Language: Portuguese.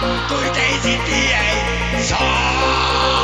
Tudo te hiciste ahí. ¡Sol!